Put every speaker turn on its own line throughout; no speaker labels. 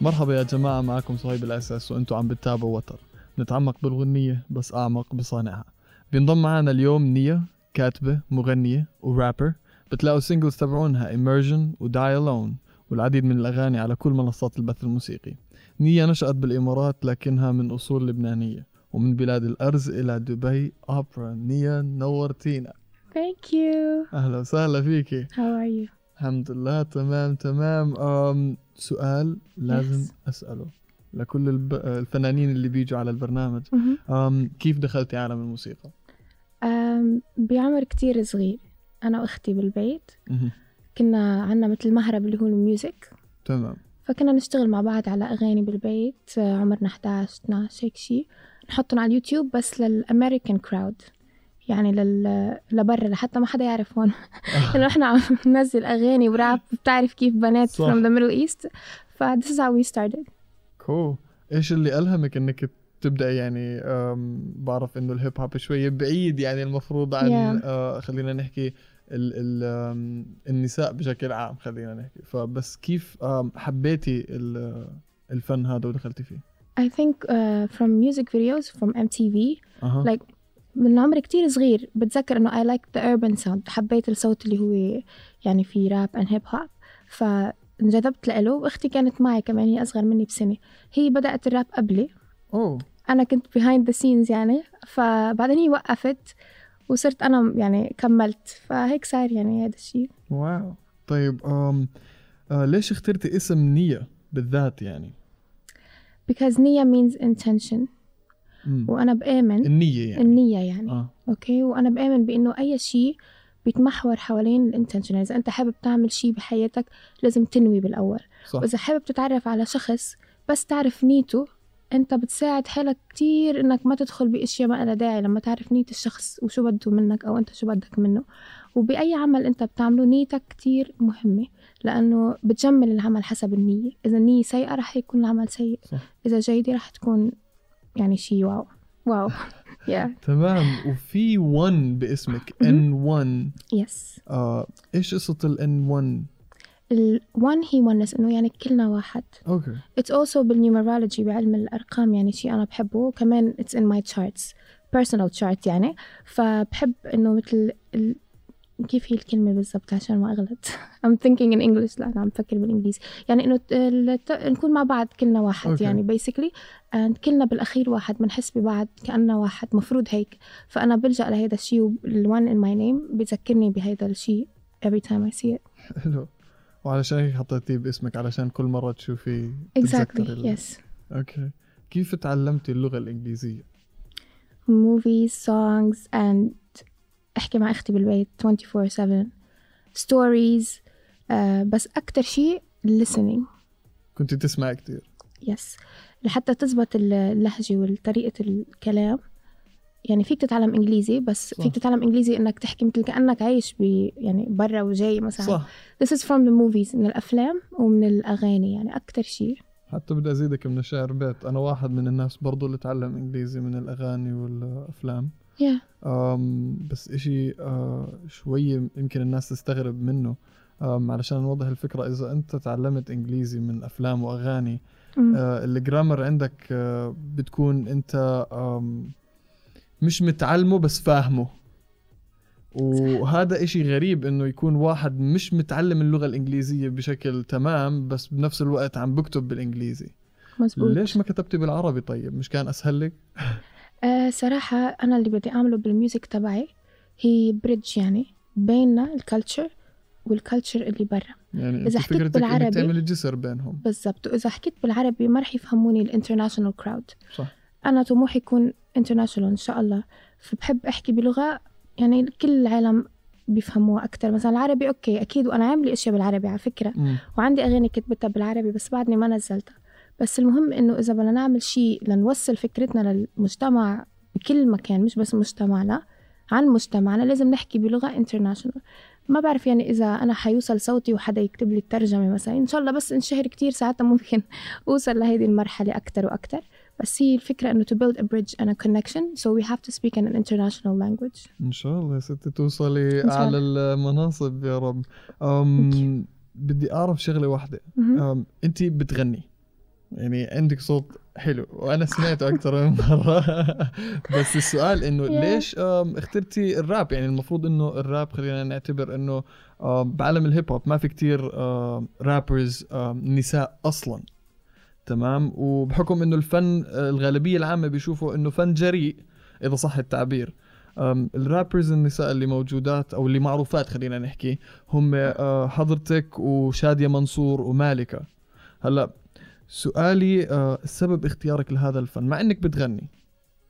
مرحبا يا جماعة معكم صهيب الأساس وأنتوا عم بتتابعوا وتر. نتعمق بالغنية بس أعمق بصانعها. بينضم معنا اليوم نيا كاتبة مغنية ورابر. بتلاقوا singles تبعونها Immersion و Die Alone والعديد من الأغاني على كل منصات البث الموسيقي. نيا نشأت بالإمارات لكنها من أصول لبنانية ومن بلاد الأرز إلى دبي أوبرا. نيا نورتينا.
Thank you.
أهلا وسهلا فيكي.
How are you?
الحمد لله تمام تمام أم سؤال لازم
yes.
أسأله لكل الب... الفنانين اللي بيجوا على البرنامج
مهم.
أم كيف دخلتي عالم الموسيقى؟
أم بعمر كتير صغير أنا وأختي بالبيت
مهم.
كنا عنا مثل مهرب اللي هو ال music
تمام
فكنا نشتغل مع بعض على أغاني بالبيت آه، عمرنا 11 12 هيك شي نحطهم على اليوتيوب بس لل American crowd يعني لل... لبرا لحتى ما حدا يعرف هون. إنه إحنا عم ننزل أغاني وراب بتعرف كيف بنات
صح.
from the Middle East. ف this is how we started.
كول إيش اللي ألهمك إنك تبدأ يعني بعرف إنه الهيب هوب شوية بعيد يعني المفروض عن
Yeah.
آه خلينا نحكي ال ال النساء بشكل عام خلينا نحكي. فبس كيف حبيتي ال- الفن هذا ودخلتي فيه؟
I think uh, from music videos from MTV
أها.
Like من عمر كتير صغير. بتذكر إنه I like the urban sound. حبيت الصوت اللي هو يعني في راب and hip hop. فانجذبت له وأختي كانت معي كمان هي أصغر مني بسنة. هي بدأت الراب قبلي.
أوه.
أنا كنت behind the scenes يعني. فبعدين هي وقفت وصرت أنا يعني كملت. فهيك صار يعني هذا الشيء
واو. طيب أم آه ليش اخترتي اسم نية بالذات يعني؟
because نية means intention.
مم.
وأنا بآمن
النية يعني.
النية يعني.
آه.
أوكي؟ وأنا بآمن بإنه أي شيء بيتمحور حوالين ال intention إذا أنت حابب تعمل شيء بحياتك لازم تنوي بالأول.
صح.
وإذا حابب تتعرف على شخص بس تعرف نيته أنت بتساعد حالك كتير إنك ما تدخل بأشياء ما لها داعي. لما تعرف نية الشخص وشو بده منك أو أنت شو بدك منه. وبأي عمل أنت بتعمله نيتك كتير مهمة. لأنه بتجمل العمل حسب النية. إذا النية سيئة رح يكون العمل سيء.
صح.
إذا جيدة رح تكون يعني شيء wow. wow. يا
تمام. وفي 1 باسمك N1
yes
آه إيش قصة ال N1
ال one هي oneness إنه يعني كلنا واحد.
أوكي.
It's also بال numerology بعلم الأرقام يعني شيء أنا بحبه. وكمان it's in my charts personal chart يعني. فبحب إنه مثل. كيف هي الكلمة بالضبط عشان ما أغلط؟ I'm thinking in English. لا أنا عم بفكر بالإنجليزي. يعني إنه. نكون مع بعض كلنا واحد.
أوكي.
يعني basically and كلنا بالأخير واحد بنحس ببعض كأننا واحد. مفروض هيك. فأنا بلجأ لهيدا الشيء وال one in my name بذكرني بهيدا الشيء every time I see it.
حلو. وعلشان هيك حطيتيه باسمك علشان كل مرة تشوفي
exactly.
تتذكري ال-
yes.
أوكي. كيف تعلمتي اللغة الإنجليزية؟
movies, songs and أحكي مع أختي بالبيت 24/7 stories. آه بس أكتر شيء listening.
كنت تسمعي كتير.
yes لحتى تزبط ال- اللهجة وطريقة الكلام. يعني فيك تتعلم إنجليزي بس
صح.
فيك تتعلم إنجليزي إنك تحكي مثل كأنك عايش ب يعني برا وجاي مثلا.
صح.
This is from the movies من الأفلام ومن الأغاني. يعني أكتر شيء.
حتى بدي أزيدك من الشعر بيت. أنا واحد من الناس برضو اللي تعلم إنجليزي من الأغاني والأفلام.
Yeah.
أم بس إشي أه شوية يمكن الناس تستغرب منه علشان نوضح الفكرة إذا أنت تعلمت إنجليزي من أفلام وأغاني. أه الجرامر عندك أه بتكون أنت مش متعلمه بس فاهمه وهذا إشي غريب إنه يكون واحد مش متعلم اللغة الإنجليزية بشكل تمام بس بنفس الوقت عم بكتب بالإنجليزي
مزبوط
ليش ما كتبتي بالعربي طيب مش كان أسهل لك؟
آه صراحة أنا اللي بدي أعمله بال music تبعي هي bridge يعني بيننا ال culture وال culture اللي برا.
يعني
إذا حكيت بالعربي-
تعملي جسر بينهم.
بالضبط. وإذا حكيت بالعربي ما رح يفهموني ال international crowd
صح.
أنا طموحي يكون international إن شاء الله. فبحب أحكي بلغة يعني كل العالم بيفهموها أكتر. مثلا العربي okay أكيد وأنا عاملة أشياء بالعربي على فكرة.
مم.
وعندي أغاني كتبتها بالعربي بس بعدني ما نزلتها. بس المهم إنه إذا بدنا نعمل شيء لنوصل فكرتنا للمجتمع بكل مكان مش بس مجتمعنا عن مجتمعنا لازم نحكي بلغة انترناشونال ما بعرف يعني إذا أنا حيوصل صوتي وحدا يكتب لي الترجمة مثلا إن شاء الله بس انشهر كتير ساعتها ممكن أوصل لهذه المرحلة أكتر وأكتر. بس هي الفكرة إنه to build a bridge and a connection so we have to speak in an international language.
إن شاء الله يا ستي توصلي
إن شاء
على المناصب يا رب. أم بدي أعرف شغلة واحدة.
مهم.
أم انت بتغني. يعني عندك صوت حلو وأنا سمعته أكثر من مرة. بس السؤال
إنه.
ليش اخترتي الراب؟ يعني المفروض إنه الراب خلينا نعتبر إنه بعالم الهيب هوب ما في كتير رابرز نساء أصلا. تمام؟ وبحكم إنه الفن الغالبية العامة بيشوفوا إنه فن جريء إذا صح التعبير. ال rappers النساء اللي موجودات أو اللي معروفات خلينا نحكي هم آه، حضرتك وشادية منصور ومالكة. هلأ سؤالي آه، سبب اختيارك لهذا الفن مع إنك بتغني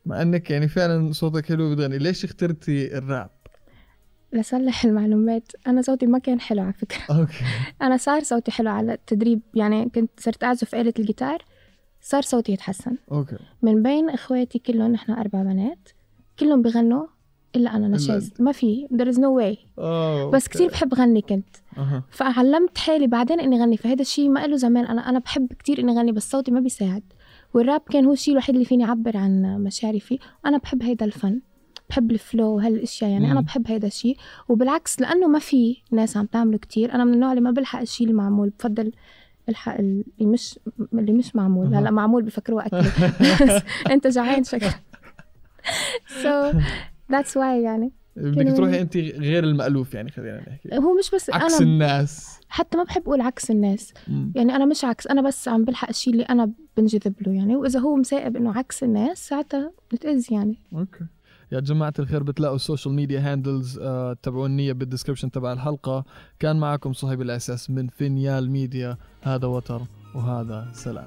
مع إنك يعني فعلا صوتك حلو بتغني ليش اخترتي الراب؟
لصلح المعلومات أنا صوتي ما كان حلو على فكرة.
okay.
أنا صار صوتي حلو على التدريب يعني كنت صرت أعزف آلة الجيتار صار صوتي يتحسن.
okay.
من بين إخواتي كلهم نحن أربع بنات كلهم بغنوا إلا أنا نشاز ما في there is no way.
آه
بس. كتير بحب غني كنت.
أها.
فعلمت حالي بعدين إني غني فهذا الشيء ما له زمان. أنا أنا بحب كتير إني غني بس صوتي ما بيساعد. والراب كان هو الشيء الوحيد اللي فيني أعبر عن مشاعري فيه. وأنا بحب هيدا الفن. بحب الفلو وهالأشياء. يعني أنا
مم.
بحب هيدا الشيء وبالعكس لأنه ما في ناس عم تعمله كتير أنا من النوع اللي ما بلحق الشيء المعمول. بفضل ألحق اللي مش اللي مش معمول. هلأ معمول بفكروه أكل. أنت جعان شكلك. So that's why يعني.
بدك
كانوا-
تروحي انت غير المألوف يعني خلينا نحكي.
هو مش بس
عكس
أنا
الناس.
حتى ما بحب أقول عكس الناس.
مم.
يعني أنا مش عكس أنا بس عم بلحق الشيء اللي أنا بنجذب له يعني. وإذا هو مسائب إنه عكس الناس ساعتها بتأذ يعني.
أوكي. يا جماعة الخير بتلاقوا السوشيال ميديا هاندلز آه تبعوا النية بالدسكربشن تبع الحلقة. كان معكم صهيب الأساس من فينيال ميديا. هذا وتر وهذا سلام.